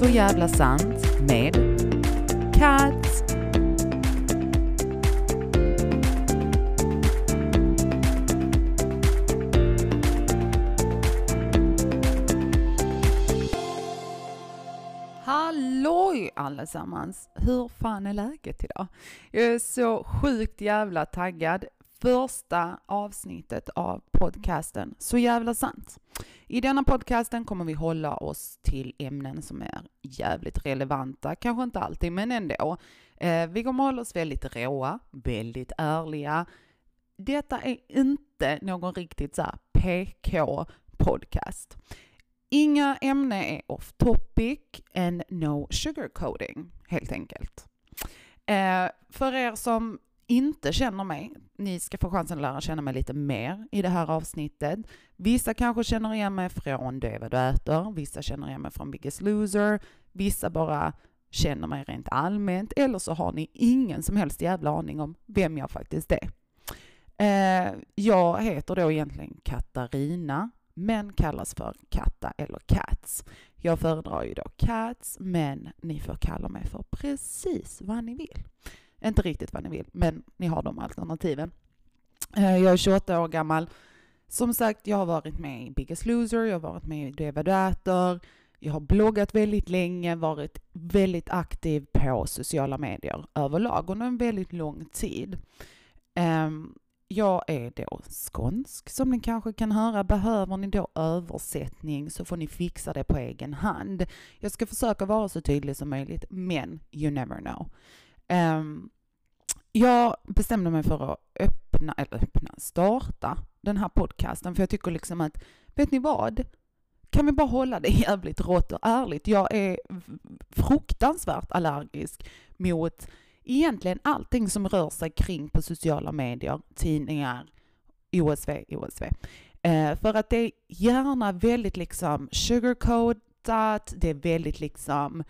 Så jävla sant med Kat. Halloj allesammans! Hur fan är läget idag? Jag är så sjukt jävla taggad. Första avsnittet av podcasten Så jävla sant. I denna podcasten kommer vi hålla oss till ämnen som är jävligt relevanta, kanske inte alltid, men ändå. Eh, vi kommer hålla oss väldigt råa, väldigt ärliga. Detta är inte någon riktigt så PK-podcast. Inga ämnen är off topic and no sugarcoating, helt enkelt. Eh, för er som inte känner mig, ni ska få chansen att lära känna mig lite mer i det här avsnittet. Vissa kanske känner igen mig från Det vad du äter, vissa känner igen mig från Biggest Loser, vissa bara känner mig rent allmänt, eller så har ni ingen som helst jävla aning om vem jag faktiskt är. Eh, jag heter då egentligen Katarina, men kallas för Katta eller Cats. Jag föredrar ju då Cats, men ni får kalla mig för precis vad ni vill. Inte riktigt vad ni vill, men ni har de alternativen. Eh, jag är 28 år gammal. Som sagt, jag har varit med i Biggest Loser, jag har varit med i Det vad du äter. Jag har bloggat väldigt länge, varit väldigt aktiv på sociala medier överlag under en väldigt lång tid. Ehm, jag är då skånsk som ni kanske kan höra. Behöver ni då översättning så får ni fixa det på egen hand. Jag ska försöka vara så tydlig som möjligt, men you never know. Um, jag bestämde mig för att öppna, eller öppna, starta den här podcasten för jag tycker liksom att, vet ni vad? Kan vi bara hålla det jävligt rått och ärligt? Jag är fruktansvärt allergisk mot egentligen allting som rör sig kring på sociala medier, tidningar, OSV, OSV. Eh, för att det är gärna väldigt liksom sugarcoatat, det är väldigt liksom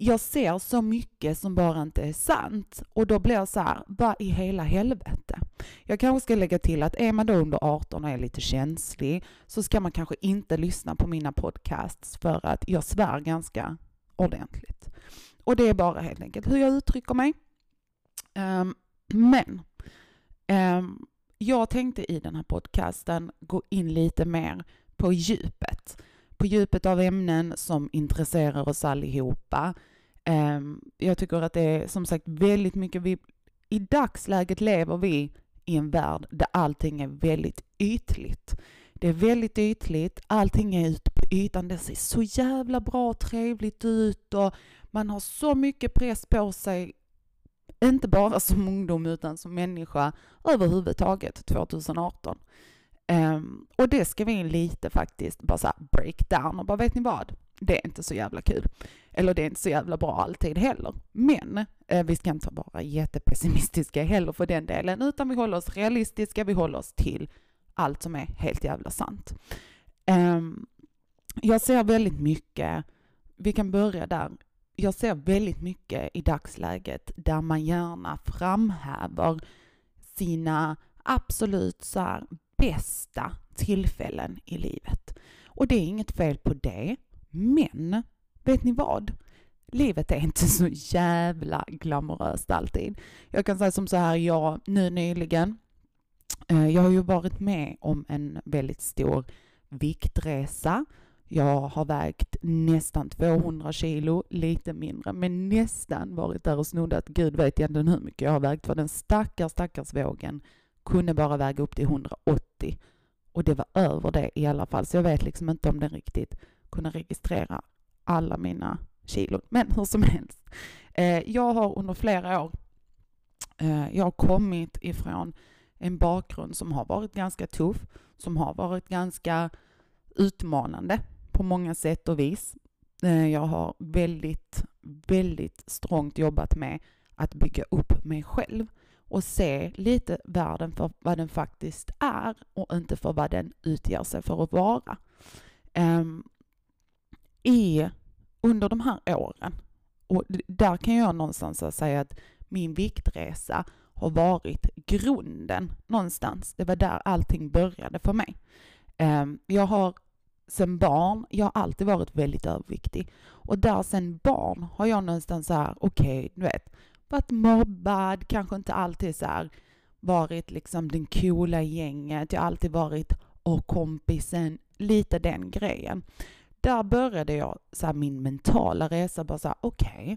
jag ser så mycket som bara inte är sant och då blir jag så här, vad i hela helvete? Jag kanske ska lägga till att är man då under 18 och är lite känslig så ska man kanske inte lyssna på mina podcasts för att jag svär ganska ordentligt. Och det är bara helt enkelt hur jag uttrycker mig. Um, men um, jag tänkte i den här podcasten gå in lite mer på djupet. På djupet av ämnen som intresserar oss allihopa. Ehm, jag tycker att det är som sagt väldigt mycket, vi, i dagsläget lever vi i en värld där allting är väldigt ytligt. Det är väldigt ytligt, allting är ute på ytan, det ser så jävla bra och trevligt ut och man har så mycket press på sig, inte bara som ungdom utan som människa överhuvudtaget 2018. Um, och det ska vi lite faktiskt bara så break down och bara vet ni vad? Det är inte så jävla kul. Eller det är inte så jävla bra alltid heller. Men eh, vi ska inte vara jättepessimistiska heller för den delen, utan vi håller oss realistiska, vi håller oss till allt som är helt jävla sant. Um, jag ser väldigt mycket, vi kan börja där, jag ser väldigt mycket i dagsläget där man gärna framhäver sina absolut så här bästa tillfällen i livet. Och det är inget fel på det, men vet ni vad? Livet är inte så jävla glamoröst alltid. Jag kan säga som så här, jag nu nyligen, eh, jag har ju varit med om en väldigt stor viktresa jag har vägt nästan 200 kilo, lite mindre, men nästan varit där och snoddat. Gud vet egentligen hur mycket jag har vägt, för den stackars, stackars vågen kunde bara väga upp till 180. Och det var över det i alla fall, så jag vet liksom inte om den riktigt kunde registrera alla mina kilon. Men hur som helst, eh, jag har under flera år, eh, jag har kommit ifrån en bakgrund som har varit ganska tuff, som har varit ganska utmanande på många sätt och vis. Eh, jag har väldigt, väldigt strångt jobbat med att bygga upp mig själv och se lite världen för vad den faktiskt är och inte för vad den utger sig för att vara. Um, i, under de här åren, och där kan jag någonstans säga att min viktresa har varit grunden någonstans. Det var där allting började för mig. Um, jag har sen barn, jag har alltid varit väldigt överviktig. Och där sen barn har jag någonstans så här, okej, okay, du vet, varit mobbad, kanske inte alltid så här, varit liksom den coola gänget, jag har alltid varit och kompisen, lite den grejen. Där började jag så här, min mentala resa, bara så här, okej, okay,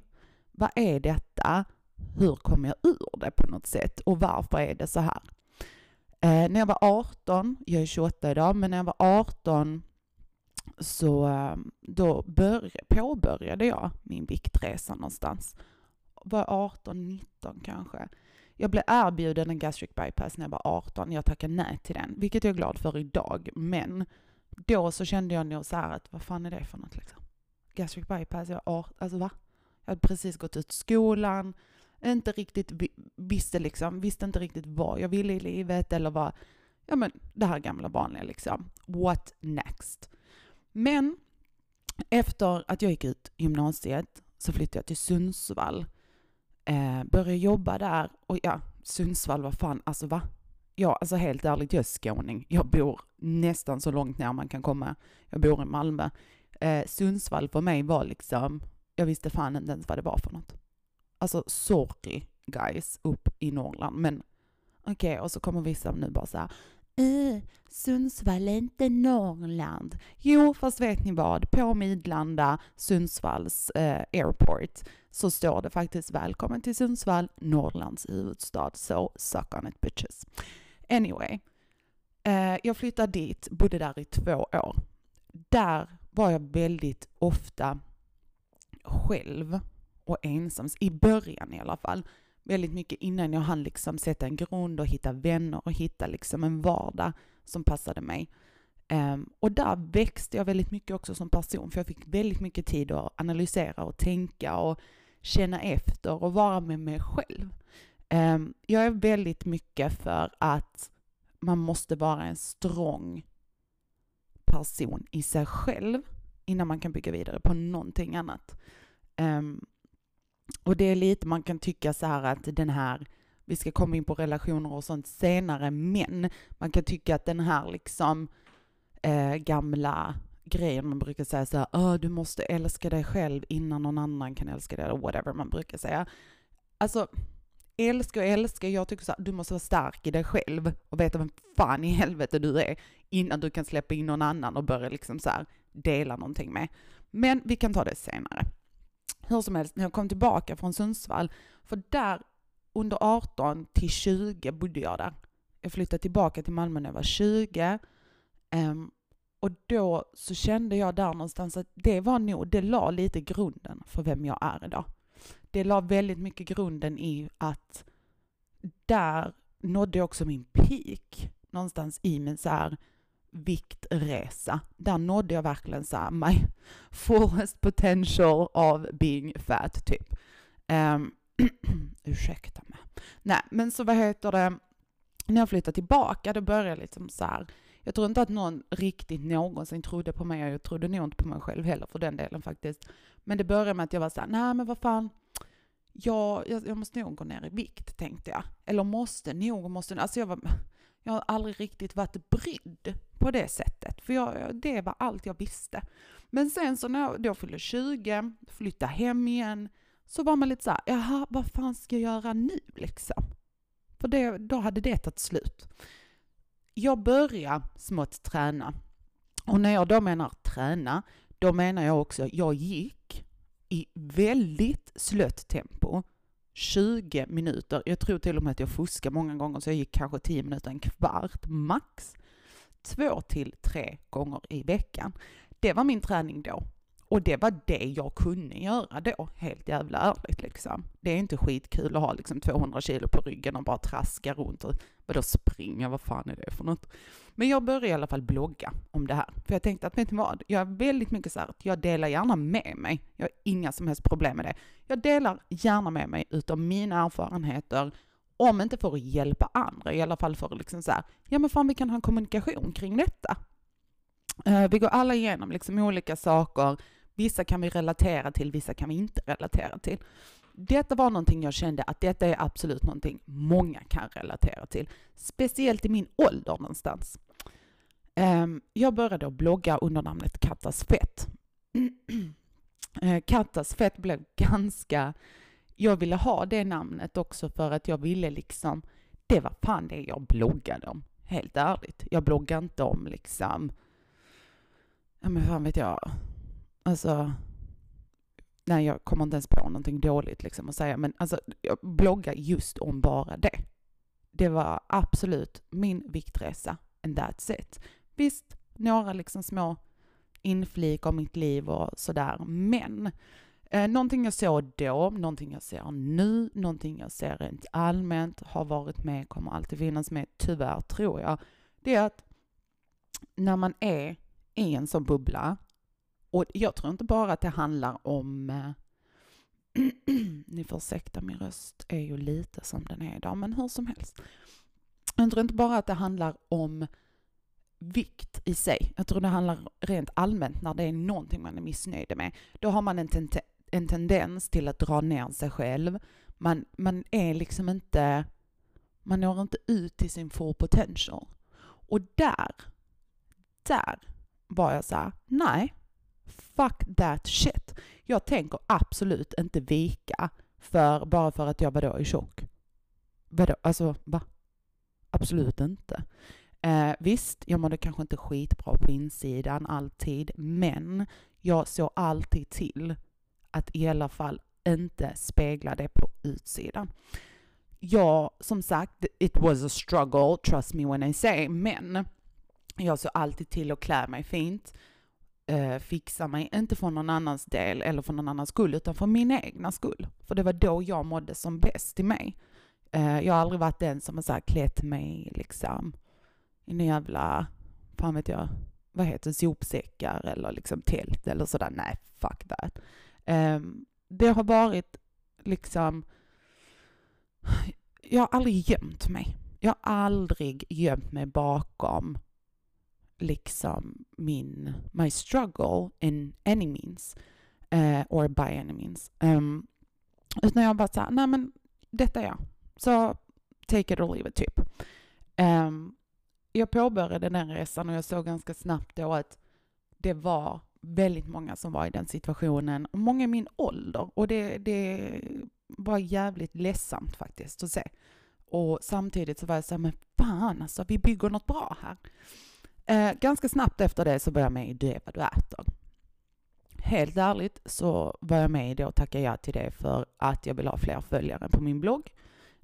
vad är detta? Hur kommer jag ur det på något sätt? Och varför är det så här? Eh, när jag var 18, jag är 28 idag, men när jag var 18 så eh, då bör, påbörjade jag min viktresa någonstans. Var 18, 19 kanske. Jag blev erbjuden en gastric bypass när jag var 18. Jag tackade nej till den, vilket jag är glad för idag. Men då så kände jag nog så här att vad fan är det för något liksom? Gastric bypass, jag var 18, alltså va? Jag hade precis gått ut skolan, inte riktigt visste liksom, visste inte riktigt vad jag ville i livet eller vad, ja men det här gamla vanliga liksom. What next? Men efter att jag gick ut gymnasiet så flyttade jag till Sundsvall. Eh, började jobba där och ja, Sundsvall, vad fan, alltså va? Ja, alltså helt ärligt, jag är skåning. Jag bor nästan så långt ner man kan komma. Jag bor i Malmö. Eh, Sundsvall för mig var liksom, jag visste fan inte ens vad det var för något. Alltså sorry guys, upp i Norrland, men okej, okay, och så kommer vissa nu bara så här, Äh, Sundsvall är inte Norrland. Jo, fast vet ni vad? På Midlanda, Sundsvalls eh, airport, så står det faktiskt välkommen till Sundsvall, Norrlands huvudstad. Så suck on it bitches. Anyway, eh, jag flyttade dit, bodde där i två år. Där var jag väldigt ofta själv och ensam, i början i alla fall väldigt mycket innan jag hann liksom sätta en grund och hitta vänner och hitta liksom en vardag som passade mig. Um, och där växte jag väldigt mycket också som person, för jag fick väldigt mycket tid att analysera och tänka och känna efter och vara med mig själv. Um, jag är väldigt mycket för att man måste vara en strong person i sig själv innan man kan bygga vidare på någonting annat. Um, och det är lite, man kan tycka så här att den här, vi ska komma in på relationer och sånt senare, men man kan tycka att den här liksom eh, gamla grejen man brukar säga så här, du måste älska dig själv innan någon annan kan älska dig, eller whatever man brukar säga. Alltså, älska och älska, jag tycker så här, du måste vara stark i dig själv och veta vem fan i helvete du är innan du kan släppa in någon annan och börja liksom så här dela någonting med. Men vi kan ta det senare hur som helst, när jag kom tillbaka från Sundsvall, för där under 18 till 20 bodde jag där. Jag flyttade tillbaka till Malmö när jag var 20. Um, ehm, och då så kände jag där någonstans att det var nog, det la lite grunden för vem jag är idag. Det la väldigt mycket grunden i att där nådde jag också min peak någonstans i min så här viktresa. Där nådde jag verkligen så här, my fullest potential of being fat, typ. Um, ursäkta mig. Nej, men så vad heter det, när jag flyttade tillbaka, då började jag liksom så här, jag tror inte att någon riktigt någonsin trodde på mig, och jag trodde nog inte på mig själv heller för den delen faktiskt. Men det började med att jag var såhär, nej men vad fan, jag, jag, jag, måste nog gå ner i vikt, tänkte jag. Eller måste nog, måste, alltså jag var, jag har aldrig riktigt varit brydd på det sättet, för jag, det var allt jag visste. Men sen så när jag då fyllde 20, flyttade hem igen, så var man lite såhär, jaha, vad fan ska jag göra nu liksom? För det, då hade det tagit slut. Jag började smått träna. Och när jag då menar träna, då menar jag också, jag gick i väldigt slött tempo 20 minuter. Jag tror till och med att jag fuskade många gånger så jag gick kanske 10 minuter, en kvart max. Två till tre gånger i veckan. Det var min träning då. Och det var det jag kunde göra då, helt jävla ärligt liksom. Det är inte skitkul att ha liksom 200 kilo på ryggen och bara traska runt och vadå springa, vad fan är det för något? Men jag började i alla fall blogga om det här. För jag tänkte att, vet ni vad? Jag är väldigt mycket så här att jag delar gärna med mig. Jag har inga som helst problem med det. Jag delar gärna med mig utav mina erfarenheter, om inte för att hjälpa andra, i alla fall för att liksom så här, ja men fan vi kan ha en kommunikation kring detta. Eh, vi går alla igenom liksom olika saker, vissa kan vi relatera till, vissa kan vi inte relatera till. Detta var någonting jag kände att detta är absolut någonting många kan relatera till. Speciellt i min ålder någonstans. Ehm, jag började blogga under namnet Kattas fett. Eh, Kattas fett blev ganska... Jag ville ha det namnet också för att jag ville liksom... Det var fan det jag bloggade om, helt ärligt. Jag bloggade inte om liksom... Ja men fan vet jag. Alltså nej jag kommer inte ens på någonting dåligt liksom att säga, men alltså jag bloggar just om bara det. Det var absolut min viktresa, and that's it. Visst, några liksom små inflik om mitt liv och sådär, men eh, någonting jag såg då, någonting jag ser nu, någonting jag ser rent allmänt, har varit med, kommer alltid finnas med, tyvärr tror jag, det är att när man är i en sån bubbla och jag tror inte bara att det handlar om eh, ni får ursäkta, min röst är ju lite som den är idag, men hur som helst. Jag tror inte bara att det handlar om vikt i sig. Jag tror det handlar rent allmänt när det är någonting man är missnöjd med. Då har man en, ten en tendens till att dra ner sig själv. Man, man är liksom inte, man når inte ut till sin full potential. Och där, där var jag så här, nej, fuck that shit. Jag tänker absolut inte vika för, bara för att jag vadå är tjock. Vadå, alltså va? Absolut inte. Eh, visst, jag mådde kanske inte skitbra på insidan alltid, men jag såg alltid till att i alla fall inte spegla det på utsidan. Ja, som sagt, it was a struggle, trust me when I say, men jag såg alltid till att klä mig fint eh, fixa mig, inte för någon annans del eller för någon annans skull, utan för min egna skull. För det var då jag mådde som bäst i mig. Eh, jag har aldrig varit den som har så här klätt mig liksom i en jävla, fan vet jag, vad heter det, sopsäckar eller liksom tält eller sådär. Nej, fuck that. Eh, det har varit liksom, jag har aldrig gömt mig. Jag har aldrig gömt mig bakom liksom min, my struggle in any means, uh, or by any means. Um, utan jag bara sa, nej men detta är jag. Så take it or leave it typ. Um, jag påbörjade den resan och jag såg ganska snabbt då att det var väldigt många som var i den situationen, och många i min ålder. Och det, det var jävligt ledsamt faktiskt att se. Och samtidigt så var jag så här, men fan alltså, vi bygger något bra här. Eh, ganska snabbt efter det så var jag med i Du är vad du äter. Helt ärligt så var jag med i det och tackade ja till det för att jag vill ha fler följare på min blogg.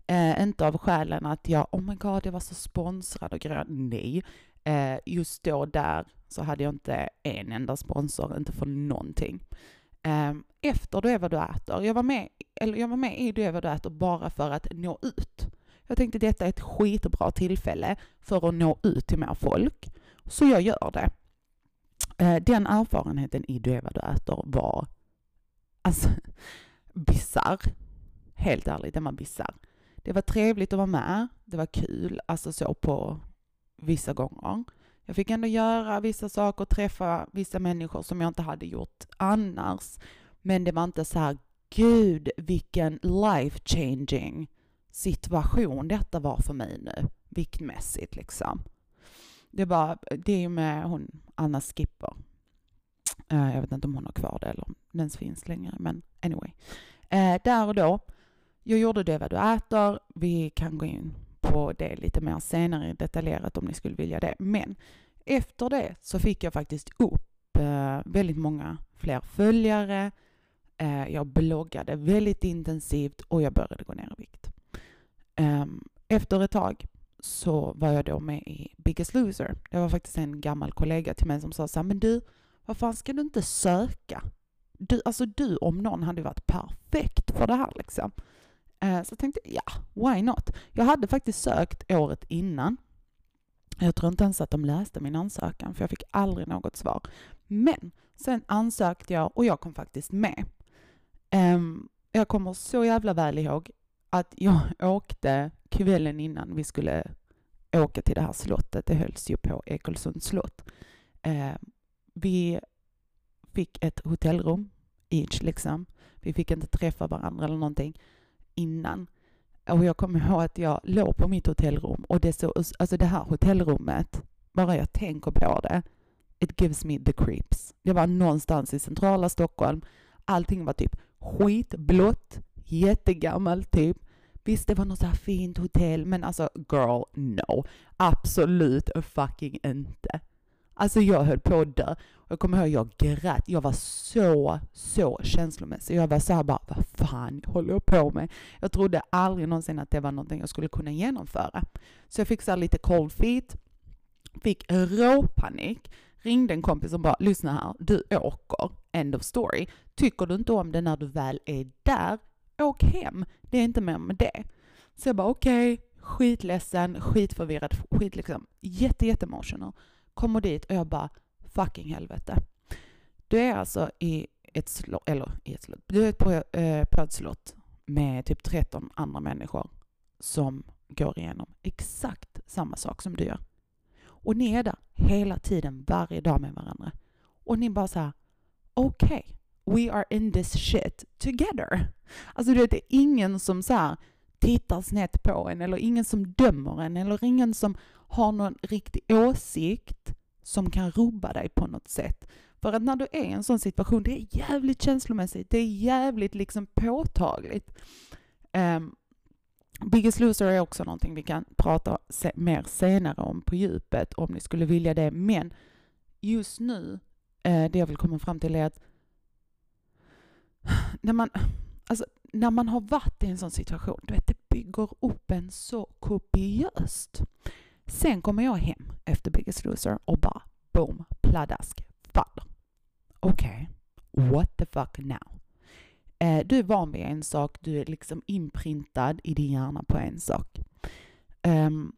Eh, inte av skälen att jag, oh my god, jag var så sponsrad och grön. Nej. Eh, just då där så hade jag inte en enda sponsor, inte för någonting. Eh, efter Du är vad du äter, jag var med, eller jag var med i Du är vad du äter bara för att nå ut. Jag tänkte detta är ett skitbra tillfälle för att nå ut till mer folk. Så jag gör det. Eh, den erfarenheten i Du är vad du äter var alltså bisarr. Helt ärligt, den var bisarr. Det var trevligt att vara med. Det var kul, alltså så på vissa gånger. Jag fick ändå göra vissa saker, träffa vissa människor som jag inte hade gjort annars. Men det var inte så här, gud vilken life changing situation detta var för mig nu, viktmässigt liksom. Det, var, det är ju med hon, Anna Skipper. Uh, jag vet inte om hon har kvar det eller om den ens finns längre, men anyway. Uh, där och då, jag gjorde det vad du äter. Vi kan gå in på det lite mer senare detaljerat om ni skulle vilja det. Men efter det så fick jag faktiskt upp uh, väldigt många fler följare. jag bloggade väldigt intensivt och jag började gå ner i vikt. Um, efter ett tag så var jag då med i Biggest Loser. Det var faktiskt en gammal kollega till mig som sa så här, men du, vad fan ska du inte söka? Du, alltså du om någon hade varit perfekt för det här liksom. Eh, så jag tänkte, ja, why not? Jag hade faktiskt sökt året innan. Jag tror inte ens att de läste min ansökan, för jag fick aldrig något svar. Men sen ansökte jag och jag kom faktiskt med. Ehm, jag kommer så jävla väl ihåg att jag åkte kvällen innan vi skulle åka till det här slottet. Det hölls ju på Ekolsunds slott. Eh, vi fick ett hotellrum each liksom. Vi fick inte träffa varandra eller någonting innan. Och jag kommer ihåg att jag låg på mitt hotellrum och det, så, alltså det här hotellrummet bara jag tänker på det, it gives me the creeps. Det var någonstans i centrala Stockholm. Allting var typ skitblått, jättegammalt typ. Visst, det var något så här fint hotell, men alltså girl, no. Absolut fucking inte. Alltså jag höll på att dö. Jag kommer ihåg jag grät. Jag var så, så känslomässig. Jag var så här bara, vad fan håller jag på med? Jag trodde aldrig någonsin att det var någonting jag skulle kunna genomföra. Så jag fick så lite cold feet, fick råpanik, ringde en kompis och bara, lyssna här, du åker, end of story. Tycker du inte om det när du väl är där, åk hem. Det är inte mer med det. Så jag bara okej, okay, skitledsen, skitförvirrad, skit liksom, jätte, jätte emotional. Kommer dit och jag bara fucking helvete. Du är alltså i ett slott, eller i ett slott, du är på, eh, på ett slott med typ 13 andra människor som går igenom exakt samma sak som du gör. Och ni är där hela tiden, varje dag med varandra. Och ni bara så okej, okay, we are in this shit together. Alltså du vet, det är ingen som så här tittar snett på en eller ingen som dömer en eller ingen som har någon riktig åsikt som kan rubba dig på något sätt. För att när du är i en sån situation, det är jävligt känslomässigt, det är jävligt liksom påtagligt. Um, Biggest Loser är också någonting vi kan prata se mer senare om på djupet om ni skulle vilja det. Men just nu, eh, det jag vill komma fram till är att när man, alltså, när man har varit i en sån situation, du vet, det bygger upp en så kopiöst. Sen kommer jag hem efter Biggest Loser och bara boom, pladask, faller. Okej, okay. what the fuck now? Eh, du är van vid en sak, du är liksom inprintad i din hjärna på en sak. Um,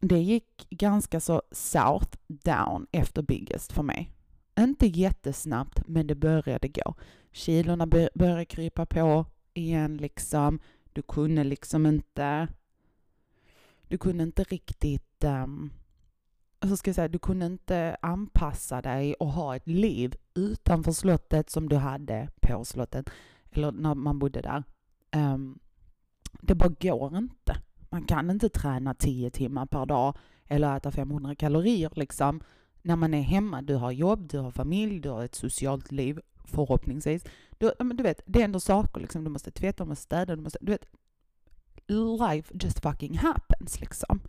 det gick ganska så south down efter Biggest för mig. Inte jättesnabbt, men det började gå. Kilorna började krypa på igen liksom. Du kunde liksom inte... Du kunde inte riktigt... Ehm, um, så ska jag säga, du kunde inte anpassa dig och ha ett liv utanför slottet som du hade på slottet, eller när man bodde där. Um, det bara går inte. Man kan inte träna 10 timmar per dag eller äta 500 kalorier liksom. När man är hemma, du har jobb, du har familj, du har ett socialt liv förhoppningsvis. Du, du vet, det är ändå saker liksom. Du måste tvätta, du måste städa, du måste... Du vet, life just fucking happens liksom.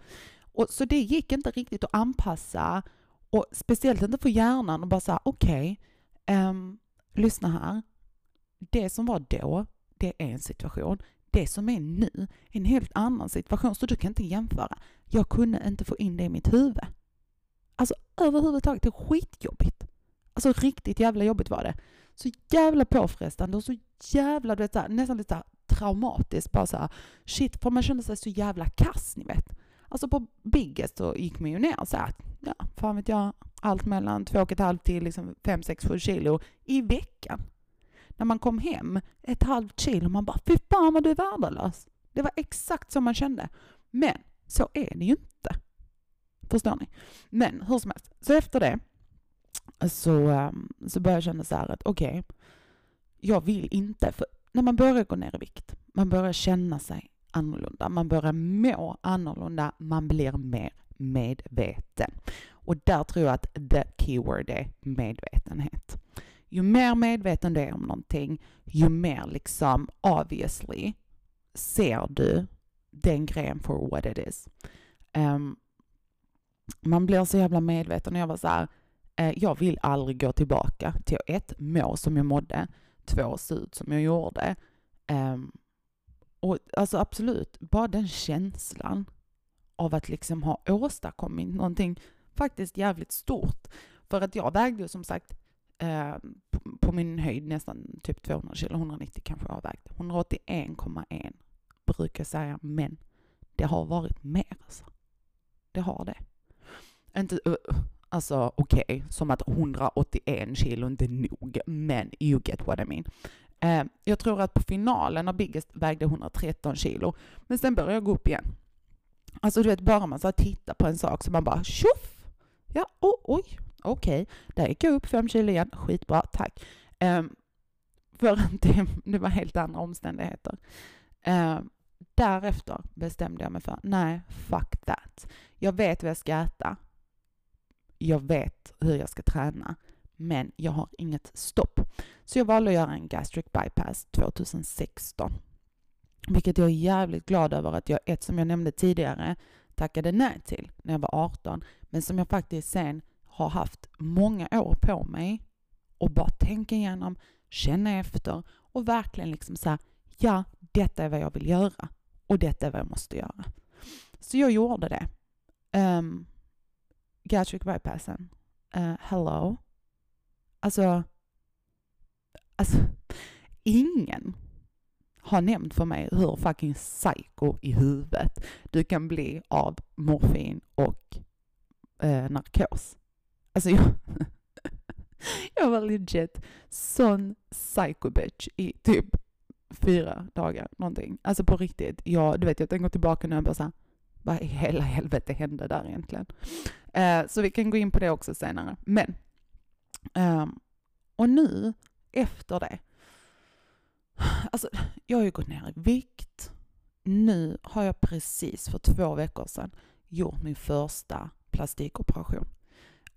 Och, så det gick inte riktigt att anpassa och speciellt inte för hjärnan och bara säga okej, okay, um, lyssna här. Det som var då, det är en situation. Det som är nu är en helt annan situation, så du kan inte jämföra. Jag kunde inte få in det i mitt huvud. Alltså överhuvudtaget, det är skitjobbigt. Alltså riktigt jävla jobbigt var det. Så jävla påfrestande och så jävla, du vet, så här, nästan lite så här, traumatiskt. Bara så här, shit, för man kände sig så jävla kass, ni vet. Alltså på Biggest så gick man ju ner så här, ja, fan vet jag, allt mellan 2,5 till liksom 5, 6, 7 kilo i veckan. När man kom hem, ett halvt kilo, man bara fy fan vad du är värdelös. Det var exakt så man kände. Men så är det ju inte. Förstår ni? Men hur som helst, så efter det så, ehm, så började jag känna så här att okej, okay, jag vill inte, för när man börjar gå ner i vikt, man börjar känna sig annorlunda, man börjar må annorlunda, man blir mer medveten. Och där tror jag att the keyword är medvetenhet. Ju mer medveten du är om någonting, ju mer liksom obviously ser du den grejen for what it is. Um, man blir så jävla medveten och jag var så här, eh, jag vill aldrig gå tillbaka till ett, må som jag mådde, två, se ut som jag gjorde. Eh, och alltså absolut, bara den känslan av att liksom ha åstadkommit någonting faktiskt jävligt stort. För att jag vägde ju som sagt eh, på, på, min höjd nästan typ 200 kilo, 190 kanske jag har vägt. 181,1 brukar jag säga, men det har varit mer alltså. Det har det. Inte, alltså okej, okay, som att 181 kilo inte är nog, men you get what I mean. Eh, jag tror att på finalen av Biggest vägde 113 kilo, men sen började jag gå upp igen. Alltså du vet, bara man så tittar på en sak så man bara tjoff! Ja, oh, oj, okej, okay. där gick jag upp fem kilo igen, skitbra, tack. Eh, för det, det var helt andra omständigheter. Eh, därefter bestämde jag mig för, nej, fuck that. Jag vet vad jag ska äta jag vet hur jag ska träna, men jag har inget stopp. Så jag valde att göra en gastric bypass 2016. Vilket jag är jävligt glad över att jag, ett som jag nämnde tidigare, tackade nej till när jag var 18, men som jag faktiskt sen har haft många år på mig och bara tänka igenom, känna efter och verkligen liksom säga ja, detta är vad jag vill göra och detta är vad jag måste göra. Så jag gjorde det. Um, gastric bypassen. Uh, hello. Alltså, alltså, ingen har nämnt för mig hur fucking psycho i huvudet du kan bli av morfin och eh, narkos. Alltså jag, jag var legit sån psycho bitch i typ fyra dagar någonting. Alltså på riktigt. Jag, du vet, jag tänker tillbaka nu och bara såhär, vad i hela helvete hände där egentligen? Eh, så vi kan gå in på det också senare. Men, eh, och nu efter det, alltså jag har ju gått ner i vikt. Nu har jag precis för två veckor sedan gjort min första plastikoperation.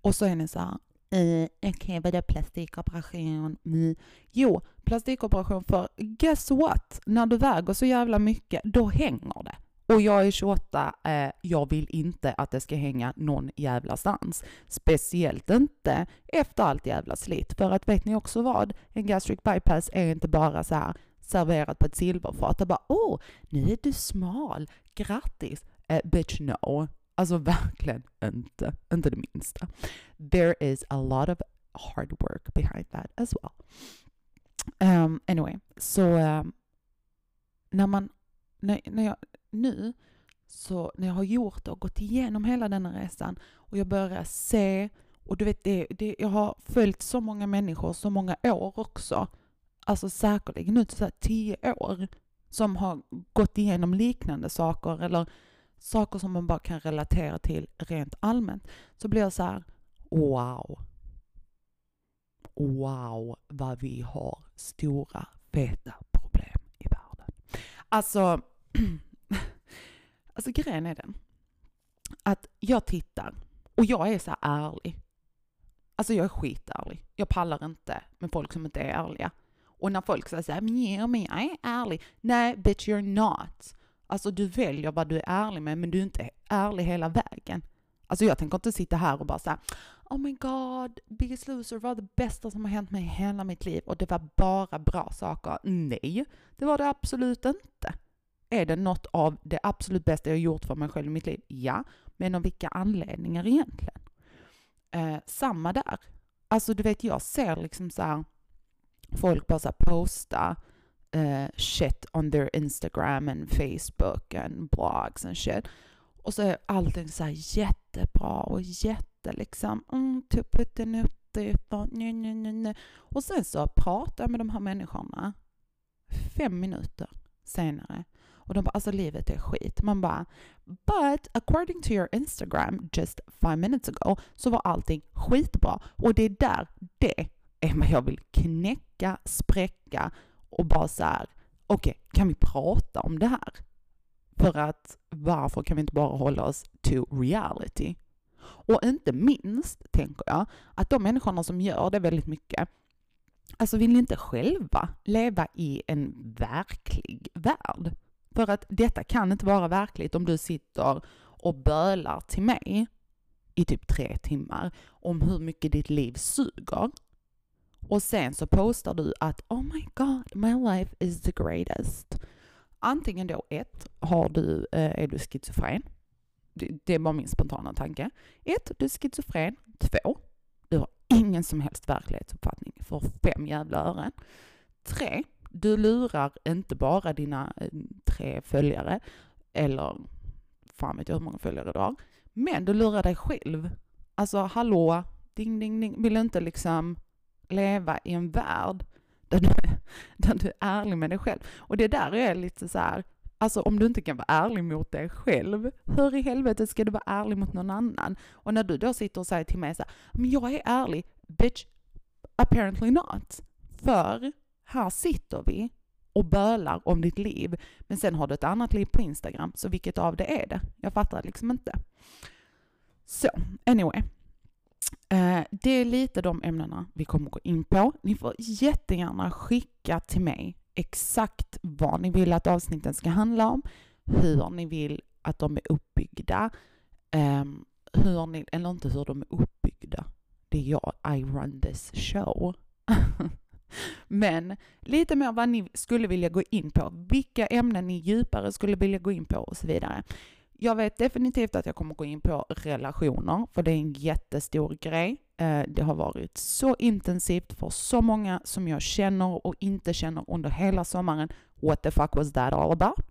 Och så är ni så här, eh, okej okay, vadå plastikoperation? Mm. Jo, plastikoperation för guess what? När du väger så jävla mycket, då hänger det. Och jag är 28, eh, jag vill inte att det ska hänga någon jävla stans. Speciellt inte efter allt jävla slit. För att vet ni också vad? En gastric bypass är inte bara så här serverat på ett silverfat och bara åh, nu är du smal, grattis. Eh, bitch no. Alltså verkligen inte, inte det minsta. There is a lot of hard work behind that as well. Um, anyway, så um, när man, när, när jag, nu, så när jag har gjort det och gått igenom hela denna resan och jag börjar se, och du vet, det, det, jag har följt så många människor så många år också, alltså säkerligen nu så tio år, som har gått igenom liknande saker eller saker som man bara kan relatera till rent allmänt, så blir jag så här, wow. Wow, vad vi har stora, feta problem i världen. Alltså, alltså grejen är den att jag tittar och jag är så här ärlig. Alltså jag är skitärlig. Jag pallar inte med folk som inte är ärliga. Och när folk säger såhär, men yeah, men jag är ärlig. Nej, bitch you're not. Alltså du väljer vad du är ärlig med, men du är inte ärlig hela vägen. Alltså jag tänker inte sitta här och bara säga Oh my god, Biggest Loser var det bästa som har hänt mig i hela mitt liv och det var bara bra saker. Nej, det var det absolut inte. Är det något av det absolut bästa jag gjort för mig själv i mitt liv? Ja, men av vilka anledningar egentligen? Eh, samma där. Alltså du vet, jag ser liksom så här, folk bara så posta eh, shit on their Instagram and Facebook and blogs and shit. Och så är allting så här jättebra och jätte liksom, mm, typ och. Och sen så pratar jag med de här människorna fem minuter senare och de bara, alltså livet är skit. Man bara, but according to your Instagram just five minutes ago så var allting skitbra. Och det är där, det är vad jag vill knäcka, spräcka och bara så här, okej, okay, kan vi prata om det här? För att varför kan vi inte bara hålla oss to reality? Och inte minst, tänker jag, att de människorna som gör det väldigt mycket, alltså vill inte själva leva i en verklig värld. För att detta kan inte vara verkligt om du sitter och bölar till mig i typ tre timmar om hur mycket ditt liv suger och sen så postar du att Oh my God, my life is the greatest. Antingen då ett, har du, eh, är du schizofren? Det är bara min spontana tanke. Ett, du är schizofren. Två, du har ingen som helst verklighetsuppfattning för fem jävla ören. Tre, du lurar inte bara dina eh, tre följare, eller fan vet jag hur många följare du har, men du lurar dig själv. Alltså hallå, ding ding ding, vill inte liksom leva i en värld där du, där du är ärlig med dig själv. Och det där är lite så här, alltså om du inte kan vara ärlig mot dig själv, hur i helvete ska du vara ärlig mot någon annan? Och när du då sitter och säger till mig så här, men jag är ärlig, bitch, apparently not. För här sitter vi och bölar om ditt liv, men sen har du ett annat liv på Instagram, så vilket av det är det? Jag fattar liksom inte. Så, anyway. Eh, det är lite de ämnena vi kommer gå in på. Ni får jättegärna skicka till mig exakt vad ni vill att avsnitten ska handla om, hur ni vill att de är uppbyggda, ehm, hur ni, eller inte hur de är uppbyggda. Det är jag, I run this show. Men lite mer vad ni skulle vilja gå in på, vilka ämnen ni djupare skulle vilja gå in på och så vidare. Jag vet definitivt att jag kommer gå in på relationer, för det är en jättestor grej. Eh, det har varit så intensivt för så många som jag känner och inte känner under hela sommaren. What the fuck was that all about?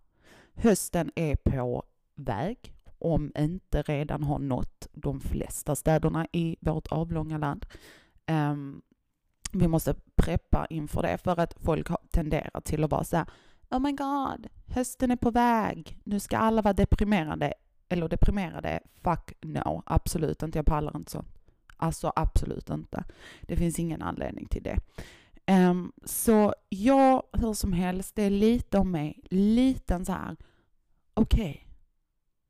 Hösten är på väg, om inte redan har nått de flesta städerna i vårt avlånga land. Ehm, vi måste preppa inför det för att folk tenderar till att vara så här, Oh my god, hösten är på väg. Nu ska alla vara deprimerade. Eller deprimerade. Fuck no, absolut inte. Jag pallar inte sånt. Alltså absolut inte. Det finns ingen anledning till det. Um, så jag, hur som helst, det är lite om mig. Liten så här, okej, okay,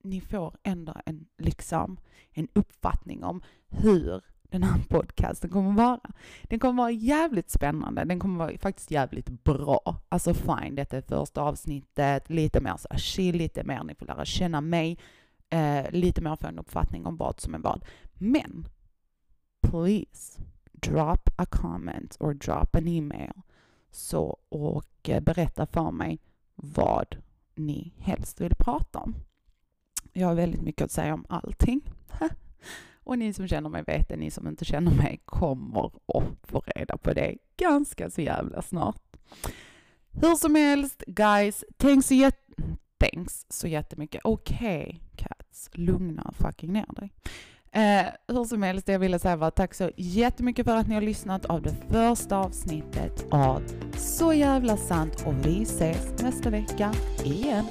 ni får ändå en, liksom, en uppfattning om hur den här podcasten kommer vara. Den kommer vara jävligt spännande, den kommer vara faktiskt jävligt bra. Alltså fine, detta är första avsnittet, lite mer så chill, lite mer ni får lära känna mig, eh, lite mer få en uppfattning om vad som är vad. Men, please, drop a comment or drop an email så, och eh, berätta för mig vad ni helst vill prata om. Jag har väldigt mycket att säga om allting. Och ni som känner mig vet det, ni som inte känner mig kommer att få reda på det ganska så jävla snart. Hur som helst, guys, tänk så, jät thanks så jättemycket. Okej, okay, cats, lugna fucking ner dig. Eh, hur som helst, det jag ville säga var tack så jättemycket för att ni har lyssnat av det första avsnittet av Så jävla sant och vi ses nästa vecka igen.